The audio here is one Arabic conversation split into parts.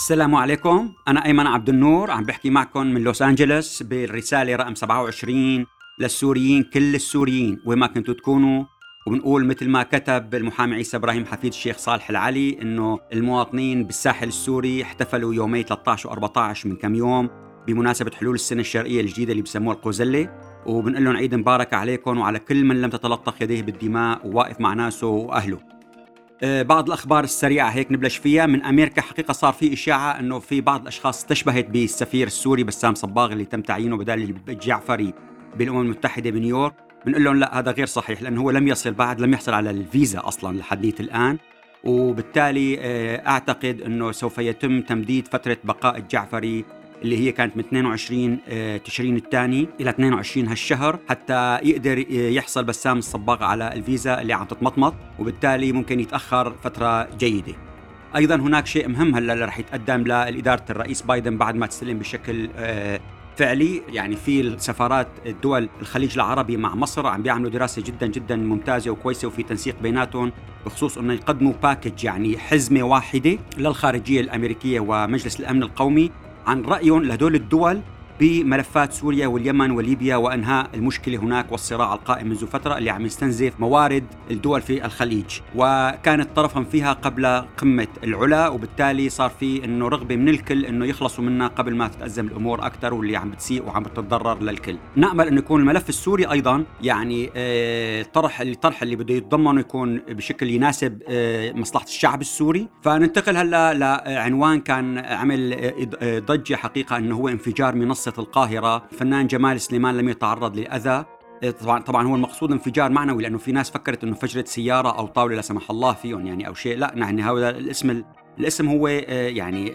السلام عليكم. أنا أيمن عبد النور عم بحكي معكم من لوس أنجلوس بالرسالة رقم 27 للسوريين كل السوريين وين ما كنتوا تكونوا. وبنقول مثل ما كتب المحامي عيسى إبراهيم حفيد الشيخ صالح العلي إنه المواطنين بالساحل السوري احتفلوا يومي 13 و14 من كم يوم بمناسبة حلول السنة الشرقية الجديدة اللي بسموها القوزلة وبنقول لهم عيد مبارك عليكم وعلى كل من لم تتلطخ يديه بالدماء وواقف مع ناسه وأهله. آه، بعض الأخبار السريعة هيك نبلش فيها. من أمريكا حقيقة صار في إشاعة إنه في بعض الأشخاص استشبهت بالسفير السوري بسام صباغ اللي تم تعيينه بدال الجعفري بالأمم المتحدة بنيويورك. بنقول لهم لا هذا غير صحيح لأنه هو لم يصل بعد لم يحصل على الفيزا أصلا لحديث الآن. وبالتالي آه، أعتقد إنه سوف يتم تمديد فترة بقاء الجعفري اللي هي كانت من 22 آه، تشرين الثاني إلى 22 هالشهر حتى يقدر يحصل بسام الصباغ على الفيزا اللي عم تتمطمط وبالتالي ممكن يتأخر فترة جيدة. أيضا هناك شيء مهم هلا اللي رح يتقدم لإدارة الرئيس بايدن بعد ما تستلم بشكل آه، فعلي. يعني في السفارات الدول الخليج العربي مع مصر عم بيعملوا دراسة جدا جدا ممتازة وكويسة وفي تنسيق بيناتهم بخصوص إنه يقدموا باكج يعني حزمة واحدة للخارجية الأمريكية ومجلس الأمن القومي. عن رأيهم لهدول الدول بملفات سوريا واليمن وليبيا وأنهاء المشكلة هناك والصراع القائم منذ فترة اللي عم يستنزف موارد الدول في الخليج. وكانت طرفا فيها قبل قمة العلا وبالتالي صار في إنه رغبة من الكل إنه يخلصوا منها قبل ما تتأزم الأمور أكثر واللي عم بتسيء وعم بتتضرر للكل. نأمل إنه يكون الملف السوري أيضا يعني آه، طرح الطرح اللي بده يتضمنه يكون بشكل يناسب آه، مصلحة الشعب السوري. فننتقل هلأ لعنوان كان عمل آه، ضجة حقيقة إنه هو انفجار منصة القاهرة الفنان جمال سليمان لم يتعرض لأذى. طبعا طبعا هو المقصود انفجار معنوي لأنه في ناس فكرت إنه فجرت سيارة أو طاولة لا سمح الله فيهم يعني أو شيء. لا يعني هذا الاسم الاسم هو آه، يعني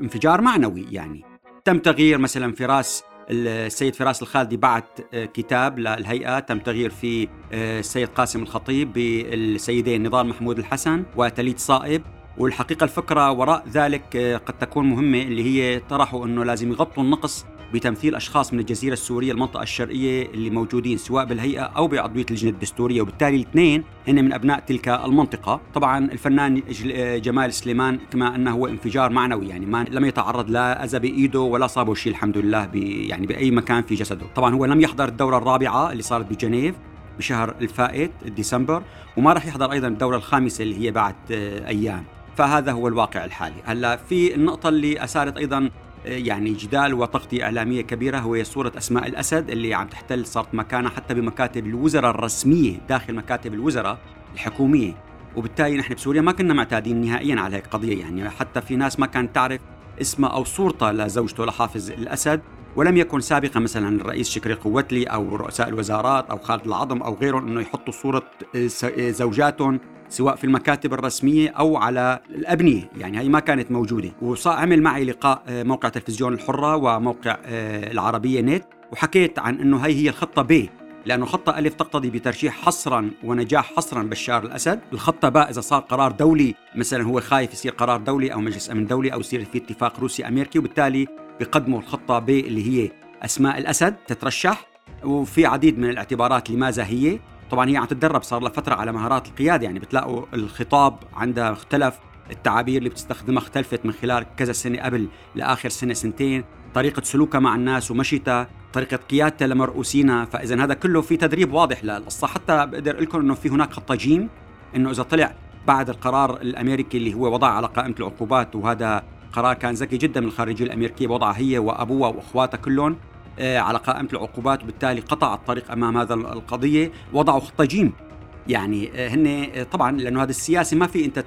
انفجار معنوي يعني. تم تغيير مثلا فراس السيد فراس الخالدي بعت آه، كتاب للهيئة. تم تغيير فيه السيد قاسم الخطيب بالسيدين نضال محمود الحسن وتليد صائب. والحقيقة الفكرة وراء ذلك قد تكون مهمة اللي هي طرحوا أنه لازم يغطوا النقص بتمثيل أشخاص من الجزيرة السورية المنطقة الشرقية اللي موجودين سواء بالهيئة أو بعضوية اللجنه الدستورية. وبالتالي الاثنين هن من أبناء تلك المنطقة. طبعا الفنان جمال سليمان كما أنه هو انفجار معنوي يعني ما لم يتعرض لا أذى بإيده ولا صابه شيء الحمد لله يعني بأي مكان في جسده. طبعا هو لم يحضر الدورة الرابعة اللي صارت بجنيف بشهر الفائت ديسمبر وما راح يحضر أيضا الدورة الخامسة اللي هي بعد آه، أيام. فهذا هو الواقع الحالي. هلأ في النقطة اللي أثارت أيضا يعني جدال وتغطية إعلامية كبيرة هو صورة أسماء الأسد اللي عم تحتل صارت مكانها حتى بمكاتب الوزراء الرسمية داخل مكاتب الوزراء الحكومية. وبالتالي نحن بسوريا ما كنا معتادين نهائيا على هيك قضية يعني حتى في ناس ما كانت تعرف اسمها أو صورته لزوجته لحافظ الأسد. ولم يكن سابقا مثلا الرئيس شكري قوتلي أو رؤساء الوزارات أو خالد العظم أو غيرهم إنه يحطوا صورة زوجاتهم سواء في المكاتب الرسمية أو على الأبنية يعني هي ما كانت موجودة. وعمل معي لقاء آه، موقع تلفزيون الحرة وموقع آه، العربية نت وحكيت عن أنه هي هي الخطة ب لأنه خطة ألف تقتضي بترشيح حصرا ونجاح حصرا بشار الأسد. الخطة باء إذا صار قرار دولي مثلا هو خايف يصير قرار دولي أو مجلس أمن دولي أو يصير في اتفاق روسي أمريكي وبالتالي بيقدموا الخطة ب اللي هي أسماء الأسد تترشح. وفي عديد من الاعتبارات لماذا هي. طبعا هي عم تتدرب صار لها فترة على مهارات القيادة يعني بتلاقوا الخطاب عندها اختلف التعابير اللي بتستخدمها اختلفت من خلال كذا سنة قبل لآخر سنة سنتين طريقة سلوكها مع الناس ومشيتها طريقة قيادتها لمرؤوسينها فاذا هذا كله في تدريب واضح للقصة. حتى بقدر لكم إنه في هناك خطة جيم إنه إذا طلع بعد القرار الأمريكي اللي هو وضع على قائمة العقوبات وهذا قرار كان ذكي جدا من الخارجية الأمريكية وضعها هي وأبوها وأخواتها كلهم على قائمة العقوبات وبالتالي قطع الطريق أمام هذا القضية وضعوا خطة جيم يعني آه، هن آه، طبعا لأنه هذا السياسي ما في أنت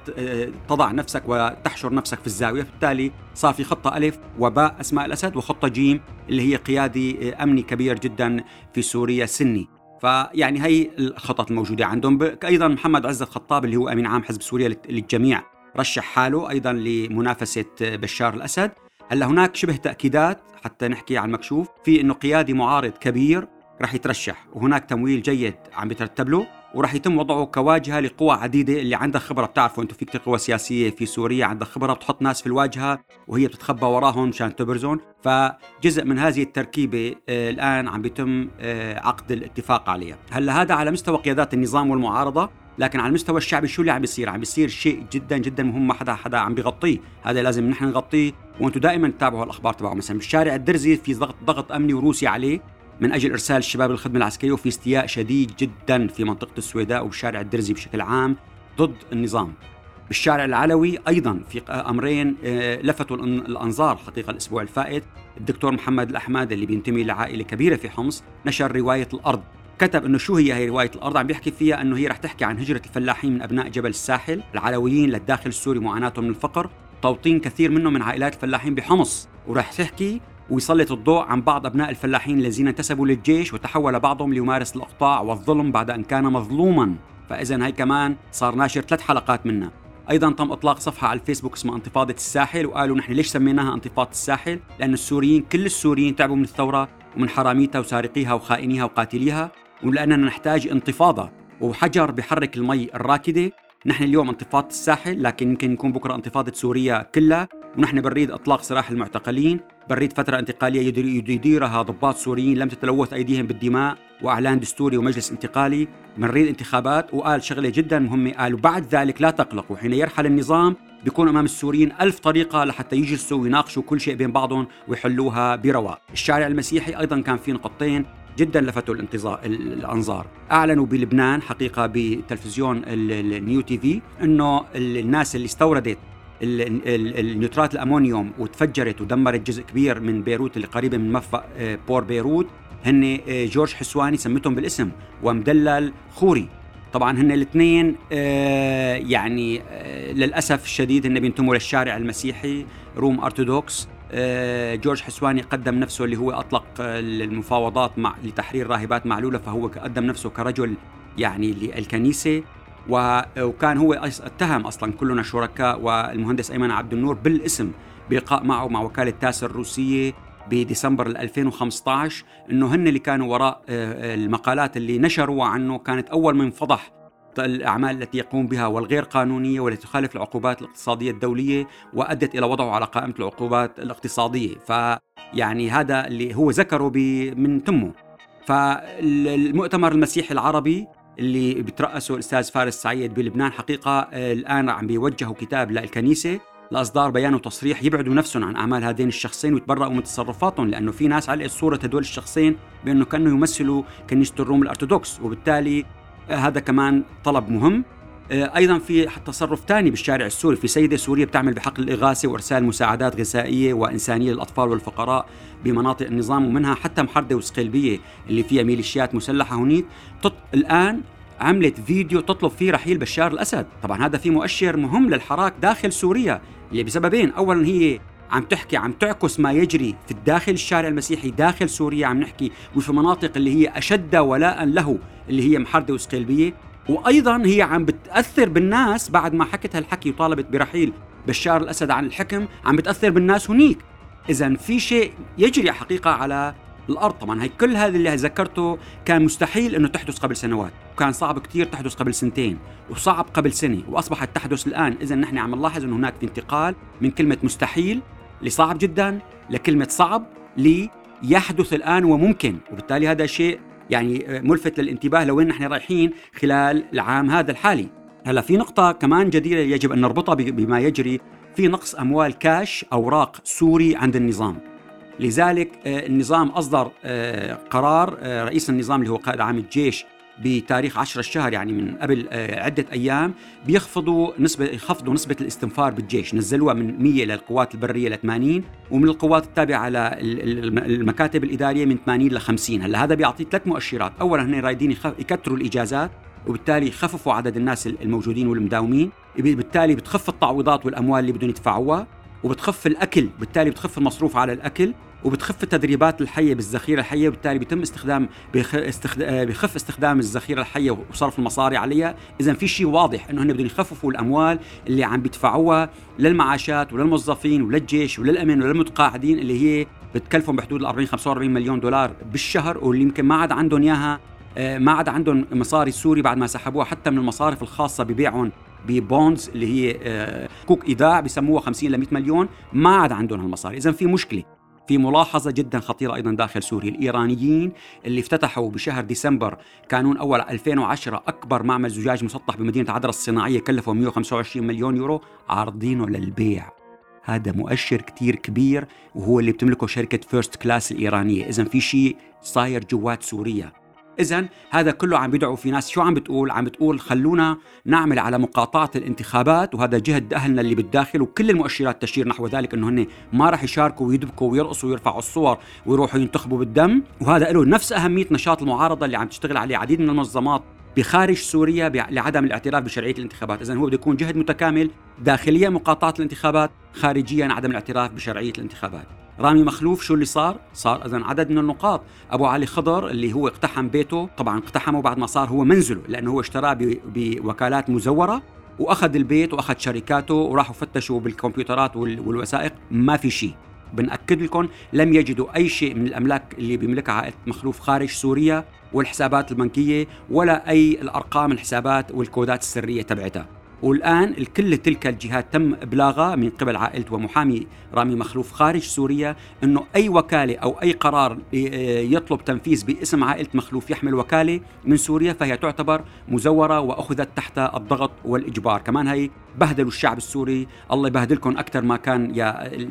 تضع نفسك وتحشر نفسك في الزاوية. بالتالي صار في خطة ألف وباء أسماء الأسد وخطه جيم اللي هي قيادي أمني كبير جدا في سوريا سني. فيعني هي الخطط الموجودة عندهم. أيضا محمد عزت خطاب اللي هو أمين عام حزب سوريا للجميع رشح حاله أيضا لمنافسة بشار الأسد. هلا هناك شبه تأكيدات حتى نحكي عن مكشوف. في إنه قيادي معارض كبير رح يترشح وهناك تمويل جيد عم بيترتب له وراح يتم وضعه كواجهة لقوى عديدة. اللي عندها خبرة بتعرفوا أنتم في كثير قوى سياسية في سوريا عندها خبرة بتحط ناس في الواجهة وهي بتتخبى وراهم مشان تبرزهم فجزء من هذه التركيبة آه الآن عم بيتم آه عقد الاتفاق عليها. هلا هذا على مستوى قيادات النظام والمعارضة. لكن على المستوى الشعبي شو اللي عم بيصير عم بيصير شيء جدا جدا مهم ما حدا حدا عم بيغطيه. هذا لازم نحن نغطيه. وأنتم دائما تتابعوا الأخبار تبعه. مثلا بالشارع الدرزي في ضغط ضغط أمني وروسي عليه. من أجل إرسال الشباب للخدمة العسكرية وفي استياء شديد جدا في منطقة السويداء وبالشارع الدرزي بشكل عام ضد النظام. بالشارع العلوي أيضا في أمرين آه، لفتوا الأنظار حقيقه الأسبوع الفائت. الدكتور محمد الأحمد اللي بينتمي لعائلة كبيرة في حمص نشر رواية الأرض. كتب إنه شو هي هي رواية الأرض. عم بيحكي فيها إنه هي رح تحكي عن هجرة الفلاحين من أبناء جبل الساحل العلويين للداخل السوري معاناتهم من الفقر توطين كثير منهم من عائلات الفلاحين بحمص. ورح تحكي ويسلط الضوء عن بعض أبناء الفلاحين الذين انتسبوا للجيش وتحول بعضهم ليمارس الأقطاع والظلم بعد أن كان مظلوما. فاذا هي كمان صار ناشر ثلاث حلقات منها. أيضا تم إطلاق صفحة على الفيسبوك اسمها انتفاضة الساحل وقالوا نحن ليش سميناها انتفاضة الساحل؟ لأن السوريين كل السوريين تعبوا من الثورة ومن حراميتها وسارقيها وخائنيها وقاتليها. ولأننا نحتاج انتفاضة وحجر بحرك المي الراكدة. نحن اليوم انتفاضة الساحل لكن يمكن يكون بكرة انتفاضة سوريا كلها. ونحن بنريد إطلاق سراح المعتقلين بنريد فترة انتقالية يديرها ضباط سوريين. لم تتلوث أيديهم بالدماء وإعلان دستوري ومجلس انتقالي. بنريد انتخابات وقال شغلة جدا مهمة قال وبعد ذلك لا تقلقوا حين يرحل النظام بيكون أمام السوريين ألف طريقة لحتى يجلسوا ويناقشوا كل شيء بين بعضهم ويحلوها برواق، الشارع المسيحي أيضا كان في نقطتين. جدا لفتوا الأنظار. أعلنوا بلبنان حقيقة بتلفزيون النيو تي في إنه الناس اللي استوردت النيوترات الأمونيوم وتفجرت ودمرت جزء كبير من بيروت اللي قريبة من مرفأ آه، port بيروت هن آه، جورج حسواني سمتهم بالاسم ومدلل خوري. طبعا هن الاثنين آه، يعني للأسف الشديد هن بينتموا للشارع المسيحي روم أرثوذكس. جورج حسواني قدم نفسه اللي هو أطلق المفاوضات مع لتحرير راهبات معلولة فهو قدم نفسه كرجل يعني للكنيسة وكان هو اتهم أصلا كلنا شركاء والمهندس أيمن عبد النور بالاسم بلقاء معه مع وكالة تاس الروسية بديسمبر 2015 إنه هن اللي كانوا وراء آه، المقالات اللي نشروا عنه كانت أول من فضح الأعمال التي يقوم بها والغير قانونية والتي تخالف العقوبات الاقتصادية الدولية وأدت إلى وضعه على قائمة العقوبات الاقتصادية. فيعني هذا اللي هو ذكره من تمه. فالمؤتمر المسيحي العربي اللي بترأسه الأستاذ فارس سعيد بلبنان حقيقة الآن عم بيوجهوا كتاب للكنيسة لأصدار بيان وتصريح يبعدوا نفسهم عن أعمال هذين الشخصين ويتبرأوا من تصرفاتهم لأنه في ناس علقت صوره هدول الشخصين بأنه كانوا يمثلوا كنيسة الروم الأرثوذكس وبالتالي هذا كمان طلب مهم. آه، أيضا في تصرف ثاني بالشارع السوري. في سيدة سوريه بتعمل بحقل الإغاثة وإرسال مساعدات غذائية وإنسانية للأطفال والفقراء بمناطق النظام ومنها حتى محردة وسقلبية اللي فيها ميليشيات مسلحة هنيك الآن عملت فيديو تطلب فيه رحيل بشار الأسد، طبعا هذا في مؤشر مهم للحراك داخل سوريا اللي بسببين، اولا هي عم تحكي عم تعكس ما يجري في الداخل. الشارع المسيحي داخل سوريا عم نحكي وفي مناطق اللي هي أشد ولاء له اللي هي محرده وسقيلبيه وأيضا هي عم بتأثر بالناس بعد ما حكت هالحكي وطالبت برحيل بشار الأسد عن الحكم عم بتأثر بالناس هنيك. اذا في شيء يجري حقيقة على الأرض. طبعا هي كل هذا اللي ذكرته كان مستحيل إنه تحدث قبل سنوات. وكان صعب كثير تحدث قبل سنتين وصعب قبل سنة وأصبحت تحدث الآن. اذا نحن عم نلاحظ إنه هناك انتقال من كلمة مستحيل لصعب جدا لكلمة صعب ليحدث الآن وممكن. وبالتالي هذا شيء يعني ملفت للانتباه لوين نحن رايحين خلال العام هذا الحالي. هلا في نقطة كمان جديرة يجب أن نربطها بما يجري. في نقص أموال كاش أوراق سوري عند النظام. لذلك آه، النظام أصدر آه، قرار آه، رئيس النظام اللي هو قائد عام الجيش بتاريخ 10 الشهر يعني من قبل عدة أيام بيخفضوا نسبة يخفضوا نسبة الاستنفار بالجيش. نزلوها من 100 للقوات البرية ل 80 ومن القوات التابعة للمكاتب الإدارية من 80 ل 50 هلأ هذا بيعطي ثلاث مؤشرات. أولا هن رايدين يكثروا الإجازات وبالتالي يخففوا عدد الناس الموجودين والمداومين. بالتالي بتخف التعويضات والأموال اللي بدهم يدفعوها وبتخف الأكل بالتالي بتخف المصروف على الأكل. وبتخف التدريبات الحية بالذخيرة الحية وبالتالي بيتم استخدام بخف استخدام الذخيرة الحية وصرف المصاري عليها. إذا في شيء واضح إنه هن بدهم يخففوا الأموال اللي عم بيدفعوها للمعاشات وللموظفين وللجيش وللأمن وللمتقاعدين اللي هي بتكلفهم بحدود ال 40 45 مليون دولار بالشهر واللي يمكن ما عاد عندهم إياها آه، ما عاد عندهم مصاري سوري بعد ما سحبوها حتى من المصارف الخاصة ببيعهم ب bonds اللي هي آه، صكوك إيداع بسموها 50 ل 100 مليون. ما عاد عندهم هالمصاري. إذا في مشكلة. في ملاحظة جدا خطيرة أيضا داخل سوريا. الإيرانيين اللي افتتحوا بشهر ديسمبر كانون أول 2010 أكبر معمل زجاج مسطح بمدينة عدرا الصناعية كلفه 125 مليون يورو عارضينه للبيع. هذا مؤشر كتير كبير وهو اللي بتملكه شركة First Class الإيرانية. إذا في شيء صاير جوات سوريا. إذا هذا كله عم بيدعو في ناس شو عم بتقول؟ عم بتقول خلونا نعمل على مقاطعة الانتخابات وهذا جهد أهلنا اللي بالداخل وكل المؤشرات تشير نحو ذلك أنه هن ما راح يشاركوا ويدبكوا ويرقصوا ويرفعوا الصور ويروحوا ينتخبوا بالدم وهذا له نفس أهمية نشاط المعارضة اللي عم تشتغل عليه عديد من المنظمات بخارج سوريا لعدم الاعتراف بشرعية الانتخابات، اذا هو بده يكون جهد متكامل داخليا مقاطعة الانتخابات، خارجيا عدم الاعتراف بشرعية الانتخابات. رامي مخلوف شو اللي صار؟ صار اذا عدد من النقاط، أبو علي خضر اللي هو اقتحم بيته، طبعا اقتحمه بعد ما صار هو منزله لأنه هو اشتراه بوكالات مزورة وأخذ البيت وأخذ شركاته وراحوا فتشوا بالكمبيوترات والوثائق ما في شيء. بنأكد لكم لم يجدوا أي شيء من الأملاك اللي بيملكها عائلة مخلوف خارج سوريا والحسابات البنكية ولا أي الأرقام الحسابات والكودات السرية تبعتها. والآن الكل تلك الجهات تم إبلاغها من قبل عائلته ومحامي رامي مخلوف خارج سوريا أنه أي وكالة أو أي قرار يطلب تنفيذ باسم عائلة مخلوف يحمل وكالة من سوريا فهي تعتبر مزورة وأخذت تحت الضغط والإجبار. كمان هي بهدلوا الشعب السوري. الله يبهدلكم أكثر ما كان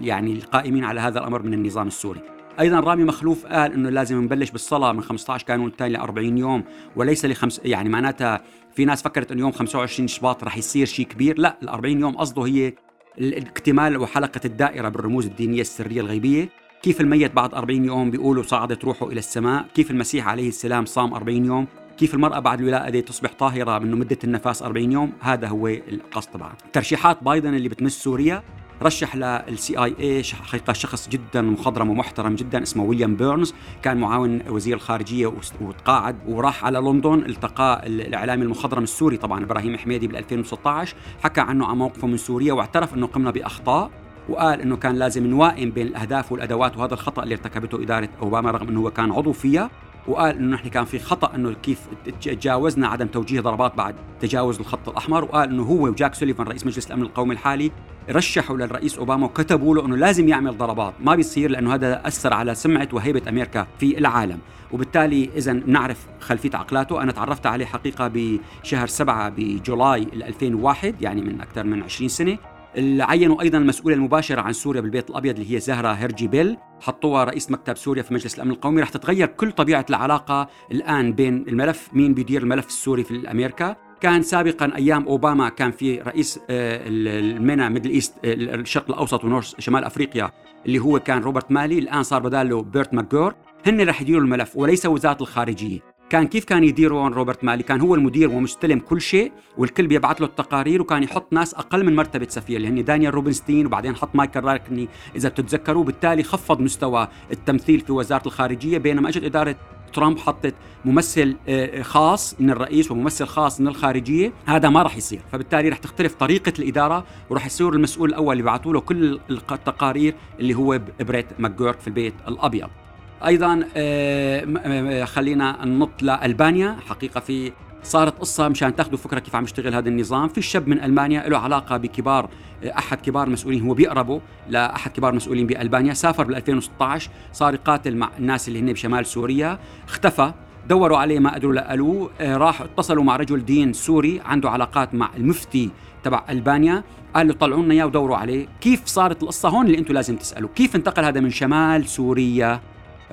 يعني القائمين على هذا الأمر من النظام السوري. أيضا رامي مخلوف قال إنه لازم نبلش بالصلاة من 15 كانون الثاني ل 40 يوم وليس لخمس يعني معناتها في ناس فكرت إنه يوم 25 شباط رح يصير شيء كبير. لا ال 40 يوم قصده هي الاكتمال وحلقة الدائرة بالرموز الدينية السرية الغيبية. كيف الميت بعد 40 يوم بيقولوا صعدت روحه إلى السماء؟ كيف المسيح عليه السلام صام 40 يوم؟ كيف المرأة بعد الولادة تصبح طاهرة من مدة النفاس 40 يوم؟ هذا هو القصد تبعها ترشيحات بايدن اللي بتمس سوريا. رشح لل CIA حقيقة شخص جدا مخضرم ومحترم جدا اسمه ويليام بيرنز. كان معاون وزير الخارجية وتقاعد وراح على لندن التقى الإعلامي المخضرم السوري طبعا إبراهيم حميدي بال 2016 حكى عنه عن موقفه من سوريا واعترف إنه قمنا بأخطاء وقال إنه كان لازم نوائم بين الأهداف والأدوات وهذا الخطأ اللي ارتكبته إدارة أوباما رغم إنه هو كان عضو فيها. وقال إنه نحن كان في خطأ إنه كيف تجاوزنا عدم توجيه ضربات بعد تجاوز الخط الأحمر. وقال إنه هو وجاك سوليفان رئيس مجلس الأمن القومي الحالي رشحوا للرئيس أوباما وكتبوا له إنه لازم يعمل ضربات ما بيصير لأنه هذا أثر على سمعة وهيبة أمريكا في العالم. وبالتالي اذا نعرف خلفية عقلاته. أنا تعرفت عليه حقيقة بشهر سبعة بجولاي 2001 يعني من أكثر من 20 سنة. عينوا أيضا المسؤولة المباشرة عن سوريا بالبيت الأبيض اللي هي زهرة هرجي بيل. حطوها رئيس مكتب سوريا في مجلس الأمن القومي. رح تتغير كل طبيعة العلاقة الآن بين الملف مين بيدير الملف السوري في أمريكا. كان سابقا أيام أوباما كان في رئيس آه، ال MENA Middle East الشرق الأوسط و North شمال أفريقيا اللي هو كان روبرت مالي. الآن صار بداله بريت ماكجورك. هن رح يديروا الملف وليس وزارة الخارجية. كان كيف كان يديروا روبرت مالي؟ كان هو المدير ومستلم كل شيء والكل بيبعث له التقارير وكان يحط ناس أقل من مرتبة سفير اللي هن دانيال روبنستين وبعدين حط مايكل راكني إذا بتتذكروا بالتالي خفض مستوى التمثيل في وزارة الخارجية بينما أجت إدارة ترامب حطت ممثل آه، خاص من الرئيس وممثل خاص من الخارجية. هذا ما راح يصير. فبالتالي راح تختلف طريقة الإدارة وراح يصير المسؤول الأول اللي بعثوا له كل التقارير اللي هو بريت ماكجورك في البيت الأبيض. أيضا آه، آه، خلينا ننط لألبانيا. حقيقة في صارت قصة مشان تاخذوا فكرة كيف عم يشتغل هذا النظام. في شاب من ألمانيا له علاقة بكبار أحد كبار المسؤولين هو بيقربه لأحد كبار المسؤولين بألبانيا. سافر بال 2016 صار يقاتل مع الناس اللي هن بشمال سوريا. اختفى دوروا عليه ما قدروا لقلوه آه، راح اتصلوا مع رجل دين سوري عنده علاقات مع المفتي تبع ألبانيا. قال له طلعوا لنا إياه ودوروا عليه. كيف صارت القصة؟ هون اللي أنتم لازم تسألوا. كيف انتقل هذا من شمال سوريا؟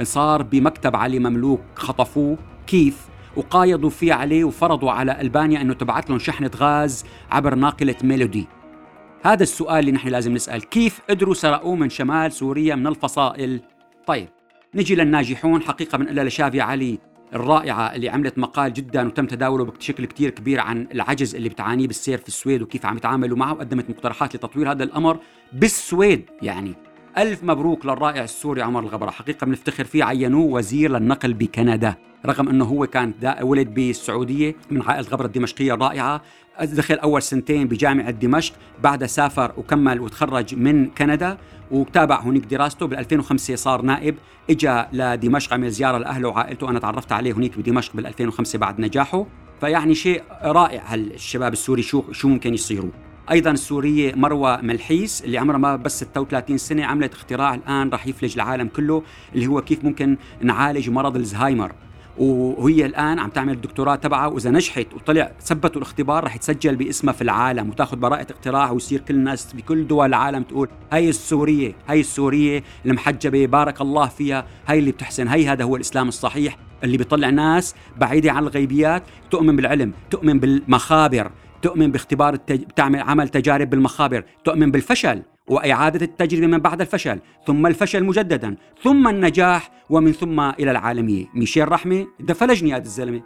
صار بمكتب علي مملوك خطفوه. كيف؟ وقايضوا فيه عليه وفرضوا على ألبانيا أنه تبعت لهم شحنة غاز عبر ناقلة ميلودي. هذا السؤال اللي نحن لازم نسأل. كيف قدروا سرقوه من شمال سوريا من الفصائل؟ طيب نجي للناجحون حقيقة من إلا لشافي علي الرائعة اللي عملت مقال جدا وتم تداوله بشكل كتير كبير عن العجز اللي بتعانيه بالسير في السويد وكيف عم يتعاملوا معه وقدمت مقترحات لتطوير هذا الأمر بالسويد يعني ألف مبروك للرائع السوري عمر الغبرة حقيقة بنفتخر فيه عينوه وزير للنقل بكندا رغم أنه هو كان ولد بالسعودية من عائلة غبرة الدمشقية الرائعة. دخل أول سنتين بجامعة دمشق بعدها سافر وكمل وتخرج من كندا وتابع هناك دراسته. بال 2005 صار نائب اجى لدمشق عمل زيارة لأهله وعائلته. أنا تعرفت عليه هناك بدمشق بال 2005 بعد نجاحه. فيعني شيء رائع هالشباب السوري شو شو ممكن يصيروا. أيضا السوريه مروة ملحيس اللي عمرها ما بس 36 سنة عملت اختراع الآن راح يفلج العالم كله اللي هو كيف ممكن نعالج مرض الزهايمر وهي الآن عم تعمل الدكتوراه تبعها وإذا نجحت وطلع ثبتوا الاختبار رح يتسجل باسمها في العالم وتاخذ براءة اختراع ويصير كل الناس بكل دول العالم تقول هي السورية هي السورية المحجبة بارك الله فيها هي اللي بتحسن هي هذا هو الإسلام الصحيح اللي بيطلع ناس بعيدة عن الغيبيات تؤمن بالعلم تؤمن بالمخابر تؤمن باختبار التج... بتعمل عمل تجارب بالمخابر تؤمن بالفشل وإعادة التجربة من بعد الفشل ثم الفشل مجددا ثم النجاح ومن ثم إلى العالمية ميشيل رحمة ده فلجني هذا الزلمة.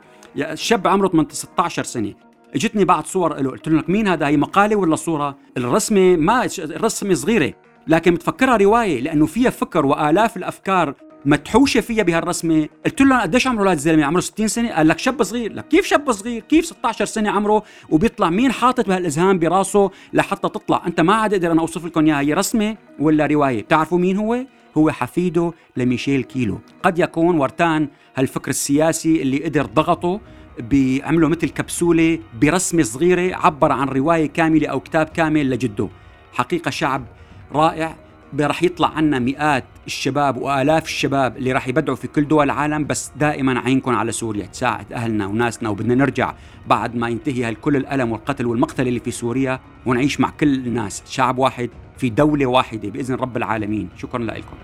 شاب عمره 16 سنة. اجتني بعض صور له قلت لك مين هذا؟ هي مقالة ولا صورة؟ الرسمة ما الرسمة صغيرة لكن بتفكرها رواية لأنه فيها فكر وآلاف الأفكار متحوشه فيها بهالرسمة. قلت له قديش عمره هذا الزلمة؟ عمره 60 سنة؟ قال لك شاب صغير. لك كيف شاب صغير؟ كيف 16 سنة عمره؟ وبيطلع مين حاطط بهالاذهان براسه لحتى تطلع؟ أنت ما عاد أقدر أنا أوصف لكم إياها. هي رسمة ولا رواية؟ بتعرفوا مين هو؟ هو حفيده لميشيل كيلو. قد يكون ورتان هالفكر السياسي اللي قدر ضغطه بيعملوا مثل كبسولة برسمة صغيرة عبر عن رواية كاملة أو كتاب كامل لجده. حقيقة شعب رائع. رح يطلع عنا مئات الشباب وآلاف الشباب اللي رح يبدعوا في كل دول العالم بس دائما عينكم على سوريا. تساعد أهلنا وناسنا وبدنا نرجع بعد ما ينتهي كل الألم والقتل والمقتل اللي في سوريا ونعيش مع كل الناس. شعب واحد في دولة واحدة بإذن رب العالمين. شكرا لكم.